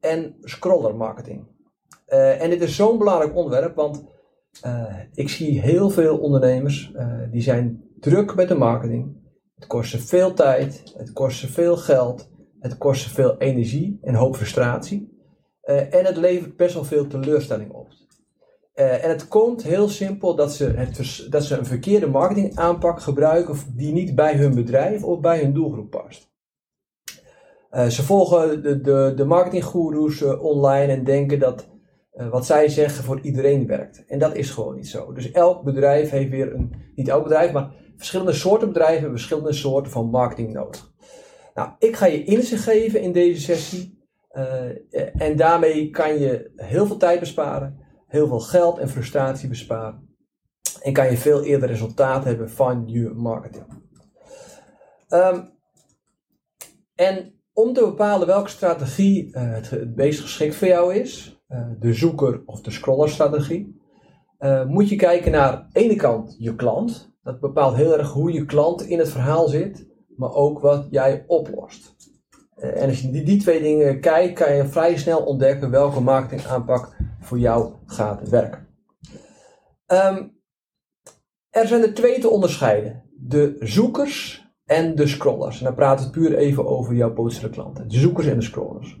en scroller marketing. Uh, en dit is zo'n belangrijk onderwerp, want uh, ik zie heel veel ondernemers uh, die zijn druk met de marketing. Het kost ze veel tijd, het kost ze veel geld, het kost ze veel energie en hoop frustratie. en het levert best wel veel teleurstelling op. en het komt heel simpel dat ze, het, dat ze een verkeerde marketingaanpak gebruiken die niet bij hun bedrijf of bij hun doelgroep past. Uh, ze volgen de, de, de uh, online en denken dat uh, wat zij zeggen voor iedereen werkt. En dat is gewoon niet zo. Dus elk bedrijf heeft weer een, niet elk bedrijf, maar verschillende soorten bedrijven hebben verschillende soorten van marketing nodig. Nou, ik ga je inzicht geven in deze sessie. en daarmee kan je heel veel tijd besparen, heel veel geld en frustratie besparen. En kan je veel eerder resultaat hebben van je marketing. Um, en om te bepalen welke strategie uh, het, het meest geschikt voor jou is, uh, de zoeker of de scroller strategie, uh, moet je kijken naar aan de ene kant je klant. Dat bepaalt heel erg hoe je klant in het verhaal zit, maar ook wat jij oplost. en als je die, die twee dingen kijkt, kan je vrij snel ontdekken welke marketingaanpak voor jou gaat werken. Um, er zijn er twee te onderscheiden. De zoekers en de scrollers. En dan praat het puur even over jouw potentiële klanten. De zoekers en de scrollers.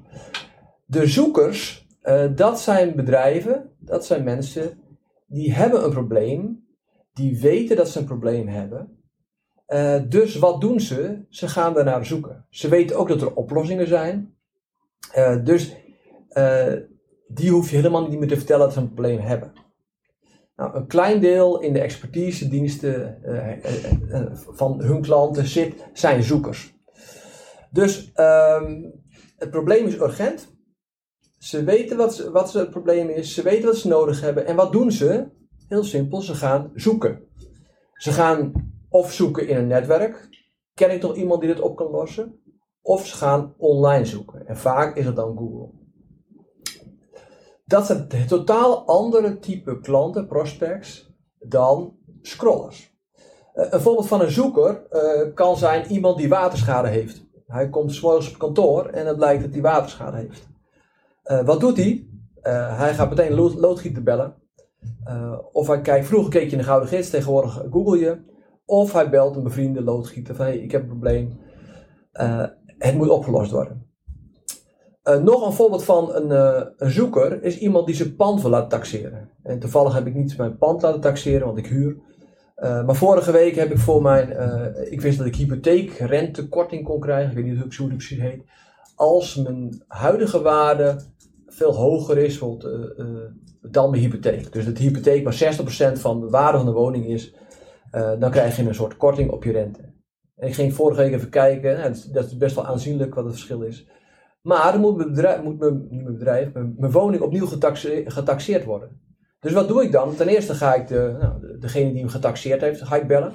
De zoekers, uh, dat zijn bedrijven, dat zijn mensen die hebben een probleem, die weten dat ze een probleem hebben. Uh, dus wat doen ze? Ze gaan daarnaar zoeken. Ze weten ook dat er oplossingen zijn. Uh, dus die hoef je helemaal niet meer te vertellen dat ze een probleem hebben. Nou, een klein deel in de expertise-diensten uh, uh, van hun klanten zit, zijn zoekers. Dus um, het probleem is urgent. Ze weten wat, ze, wat het probleem is, ze weten wat ze nodig hebben. En wat doen ze? Heel simpel, ze gaan zoeken. Ze gaan of zoeken in een netwerk. Ken ik toch iemand die dit op kan lossen? Of ze gaan online zoeken. En vaak is het dan Google. Dat zijn totaal andere type klanten, prospects, dan scrollers. Uh, een voorbeeld van een zoeker uh, kan zijn iemand die waterschade heeft. Hij komt s'morgens op kantoor en het blijkt dat hij waterschade heeft. Uh, wat doet hij? hij gaat meteen lood, loodgieter bellen. of hij kijkt, vroeger keek je in de Gouden Gids, tegenwoordig google je. Of hij belt een bevriende loodgieter van, hey, ik heb een probleem. het moet opgelost worden. Uh, nog een voorbeeld van een, uh, een, zoeker is iemand die zijn pand wil laten taxeren. En toevallig heb ik niet mijn pand laten taxeren, want ik huur. Uh, maar vorige week heb ik voor mijn, ik wist dat ik hypotheekrentekorting kon krijgen, ik weet niet hoe zo precies heet. Als mijn huidige waarde veel hoger is dan mijn hypotheek. Dus dat de hypotheek maar 60% van de waarde van de woning is, dan krijg je een soort korting op je rente. En ik ging vorige week even kijken, dat is best wel aanzienlijk wat het verschil is. Maar dan moet mijn bedrijf, moet mijn, bedrijf, mijn, woning opnieuw getaxeerd, getaxeerd worden. Dus wat doe ik dan? Ten eerste ga ik de, nou, degene die hem getaxeerd heeft, ga ik bellen.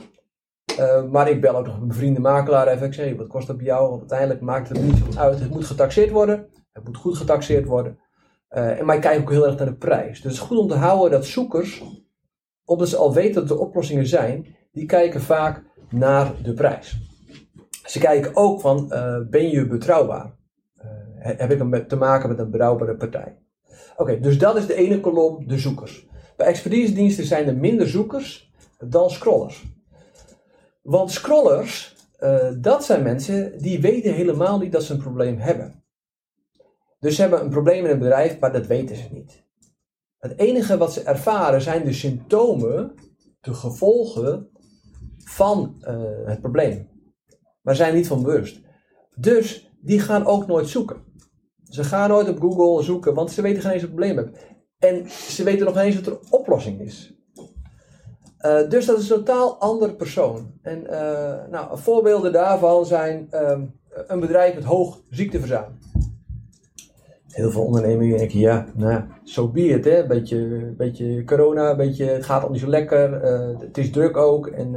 Uh, maar ik bel ook nog mijn vrienden makelaar even. Ik zeg, wat kost dat bij jou? Want uiteindelijk maakt het niet uit. Het moet getaxeerd worden. Het moet goed getaxeerd worden. Uh, en maar ik kijk ook heel erg naar de prijs. Dus het is goed om te houden dat zoekers, omdat ze al weten dat er oplossingen zijn, die kijken vaak naar de prijs. Ze kijken ook van, uh, ben je betrouwbaar? Heb ik te maken met een betrouwbare partij. Oké, dus dat is de ene kolom, de zoekers. Bij expertisediensten zijn er minder zoekers dan scrollers. Want scrollers, uh, dat zijn mensen die weten helemaal niet dat ze een probleem hebben. Dus ze hebben een probleem in een bedrijf, maar dat weten ze niet. Het enige wat ze ervaren zijn de symptomen, de gevolgen van uh, het probleem. Maar zijn niet van bewust. Dus die gaan ook nooit zoeken. Ze gaan nooit op Google zoeken, want ze weten geen eens wat het probleem hebben. En ze weten nog eens wat er oplossing is. Uh, dus dat is een totaal andere persoon. En uh, nou, voorbeelden daarvan zijn um, een bedrijf met hoog ziekteverzuim. heel veel ondernemingen denken, ja, nou, zo so hè. Beetje, beetje corona, beetje, het gaat al niet zo lekker, uh, het is druk ook en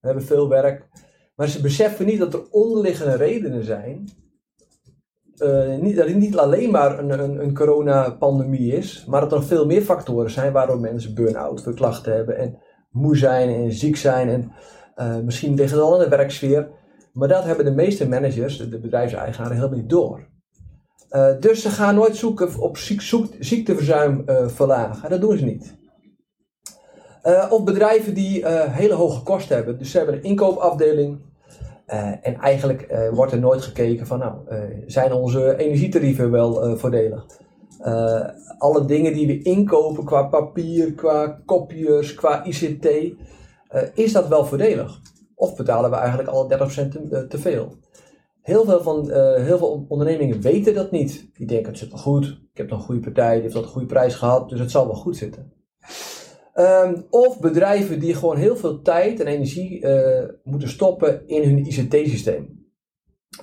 we hebben veel werk. Maar ze beseffen niet dat er onderliggende redenen zijn. Uh, niet, dat het niet alleen maar een, een, een coronapandemie is, maar dat er nog veel meer factoren zijn waardoor mensen burn-out, veel klachten hebben en moe zijn en ziek zijn en misschien liggen al in de werksfeer. Maar dat hebben de meeste managers, de bedrijfseigenaren, helemaal niet door. Uh, dus ze gaan nooit zoeken op ziek, zoek, ziekteverzuim uh, verlagen. Dat doen ze niet. Uh, of bedrijven die hele hoge kosten hebben. Dus ze hebben een inkoopafdeling. En eigenlijk wordt er nooit gekeken van, nou, zijn onze energietarieven wel voordelig? alle dingen die we inkopen qua papier, qua kopiërs, qua ICT, is dat wel voordelig? Of betalen we eigenlijk al 30% te, veel? Heel veel, van, heel veel ondernemingen weten dat niet. Die denken het zit wel goed, ik heb een goede partij, die heeft al een goede prijs gehad, dus het zal wel goed zitten. Um, of bedrijven die gewoon heel veel tijd en energie uh, moeten stoppen in hun ICT-systeem.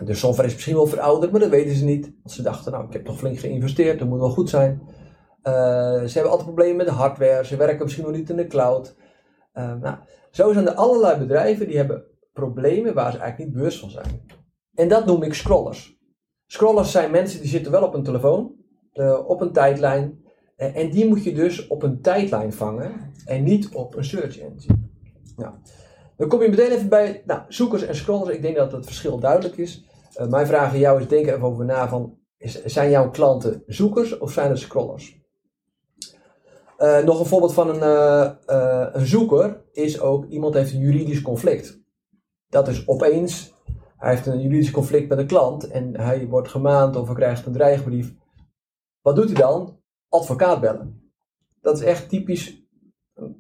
De software is misschien wel verouderd, maar dat weten ze niet. Want ze dachten, nou, ik heb toch flink geïnvesteerd, dat moet wel goed zijn. Uh, ze hebben altijd problemen met de hardware, ze werken misschien nog niet in de cloud. Uh, nou, zo zijn er allerlei bedrijven die hebben problemen waar ze eigenlijk niet bewust van zijn. En dat noem ik scrollers. Scrollers zijn mensen die zitten wel op een telefoon, uh, op een tijdlijn. Uh, en die moet je dus op een tijdlijn vangen en niet op een search engine. Dan kom je meteen even bij nou, zoekers en scrollers. Ik denk dat het verschil duidelijk is. Uh, mijn vraag aan jou is: denk even over na van, zijn jouw klanten zoekers of zijn het scrollers? nog een voorbeeld van een, een zoeker is ook iemand heeft een juridisch conflict. Dat is opeens hij heeft een juridisch conflict met een klant en hij wordt gemaand of hij krijgt een dreigbrief. Wat doet hij dan? Advocaat bellen. Dat is echt typisch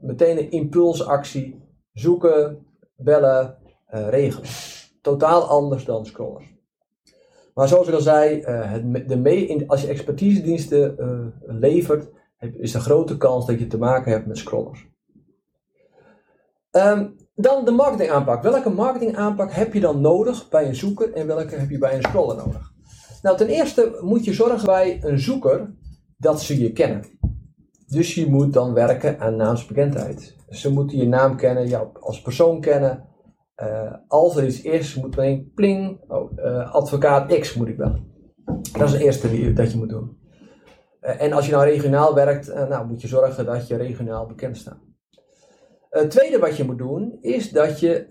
meteen een impulsactie. Zoeken, bellen, uh, regelen. Totaal anders dan scrollers. Maar zoals ik al zei, uh, het, de mee, als je expertisediensten uh, levert, is de grote kans dat je te maken hebt met scrollers. Um, dan de marketingaanpak. Welke marketingaanpak heb je dan nodig bij een zoeker en welke heb je bij een scroller nodig? Nou, ten eerste moet je zorgen bij een zoeker dat ze je kennen. Dus je moet dan werken aan naamsbekendheid. Ze moeten je naam kennen, jou als persoon kennen. Uh, als er iets is, moet meteen pling, oh, uh, advocaat X moet ik bellen. Dat is het eerste dat je moet doen. Uh, en als je nou regionaal werkt, nou, moet je zorgen dat je regionaal bekend staat. Het tweede wat je moet doen is dat je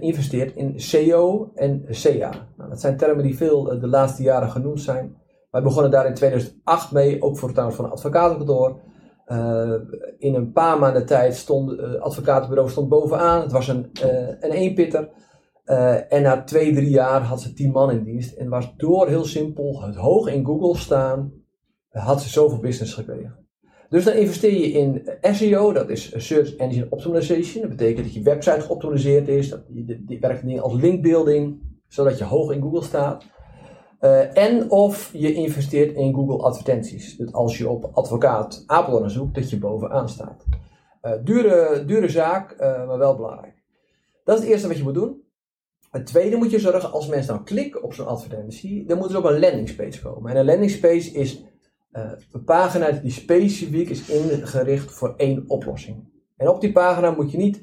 investeert in SEO en CA. Nou, dat zijn termen die veel de laatste jaren genoemd zijn. Wij begonnen daar in 2008 mee, ook voor het van een advocatenkantoor. Uh, in een paar maanden tijd stond het advocatenbureau stond bovenaan. Het was een, een eenpitter. en na twee, drie jaar had ze tien man in dienst. En was door heel simpel het hoog in Google staan, had ze zoveel business gekregen. Dus dan investeer je in SEO, dat is Search Engine Optimization. Dat betekent dat je website geoptimaliseerd is, dat je, die werkt als linkbuilding, zodat je hoog in Google staat. Uh, en of je investeert in Google advertenties. Dus als je op advocaat Apeldoorn zoekt, dat je bovenaan staat. Uh, dure, dure zaak, uh, maar wel belangrijk. Dat is het eerste wat je moet doen. Het tweede moet je zorgen, als mensen dan klikken op zo'n advertentie, dan moeten ze op een landingspage komen. En een landingspage is een pagina die specifiek is ingericht voor één oplossing. En op die pagina moet je niet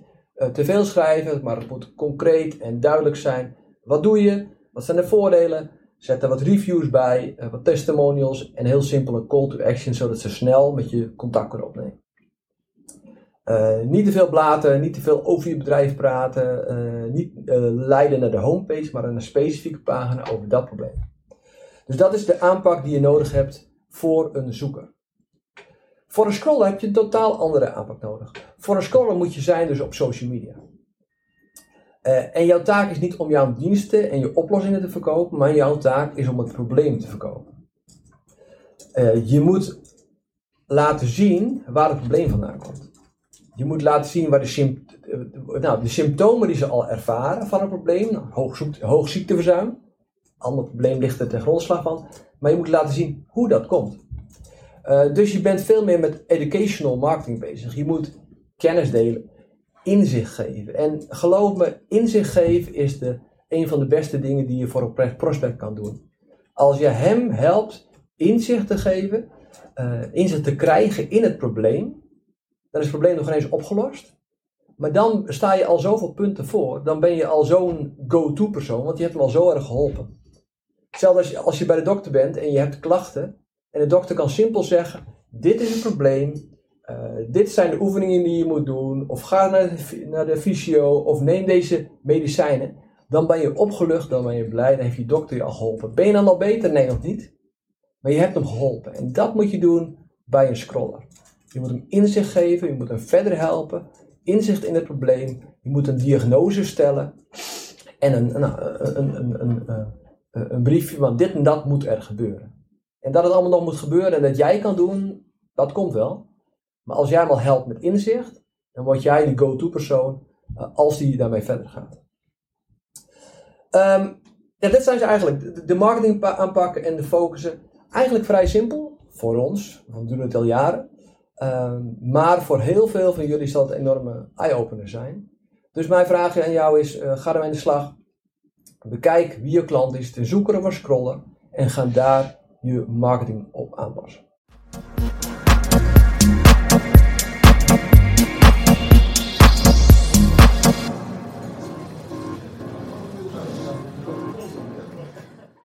te veel schrijven, maar het moet concreet en duidelijk zijn. Wat doe je? Wat zijn de voordelen? Zet er wat reviews bij, uh, wat testimonials en heel simpel een call to action, zodat ze snel met je contact kunnen opnemen. niet te veel blaten, niet te veel over je bedrijf praten, niet leiden naar de homepage, maar naar een specifieke pagina over dat probleem. Dus dat is de aanpak die je nodig hebt voor een zoeker. Voor een scroller heb je een totaal andere aanpak nodig. Voor een scroller moet je zijn dus op social media. Uh, en jouw taak is niet om jouw diensten en je oplossingen te verkopen, maar jouw taak is om het probleem te verkopen. Uh, je moet laten zien waar het probleem vandaan komt. Je moet laten zien waar de, uh, nou, symptomen die ze al ervaren van een probleem, nou, hoog, hoog ziekteverzuim, ander probleem ligt er ten grondslag van. Maar je moet laten zien hoe dat komt. Dus je bent veel meer met educational marketing bezig. Je moet kennis delen, inzicht geven. En geloof me, inzicht geven is de, een van de beste dingen die je voor een prospect kan doen. Als je hem helpt inzicht te geven, uh, inzicht te krijgen in het probleem, dan is het probleem nog ineens opgelost. Maar dan sta je al zoveel punten voor, dan ben je al zo'n go-to persoon, want je hebt hem al zo erg geholpen. Hetzelfde als je, als je bij de dokter bent en je hebt klachten, en de dokter kan simpel zeggen: Dit is het probleem, dit zijn de oefeningen die je moet doen, of ga naar de, fysio, of neem deze medicijnen. Dan ben je opgelucht, dan ben je blij, dan heeft je dokter je al geholpen. Ben je dan al beter? Nee, nog niet. Maar je hebt hem geholpen. En dat moet je doen bij een scroller. Je moet hem inzicht geven, je moet hem verder helpen, inzicht in het probleem, je moet een diagnose stellen en een, een, een, een, een briefje van dit en dat moet er gebeuren. En dat het allemaal nog moet gebeuren en dat jij kan doen, dat komt wel. Maar als jij hem al helpt met inzicht, dan word jij de go-to persoon uh, als die daarmee verder gaat. Um, dit zijn ze eigenlijk. De marketing aanpakken en de focussen. Eigenlijk vrij simpel voor ons, want we doen het al jaren. Um, maar voor heel veel van jullie zal het een enorme eye-opener zijn. Dus mijn vraag aan jou is: uh, ga ermee in de slag. Bekijk wie je klant is, ten zoeker of scrollen. En ga daar je marketing op aanpassen.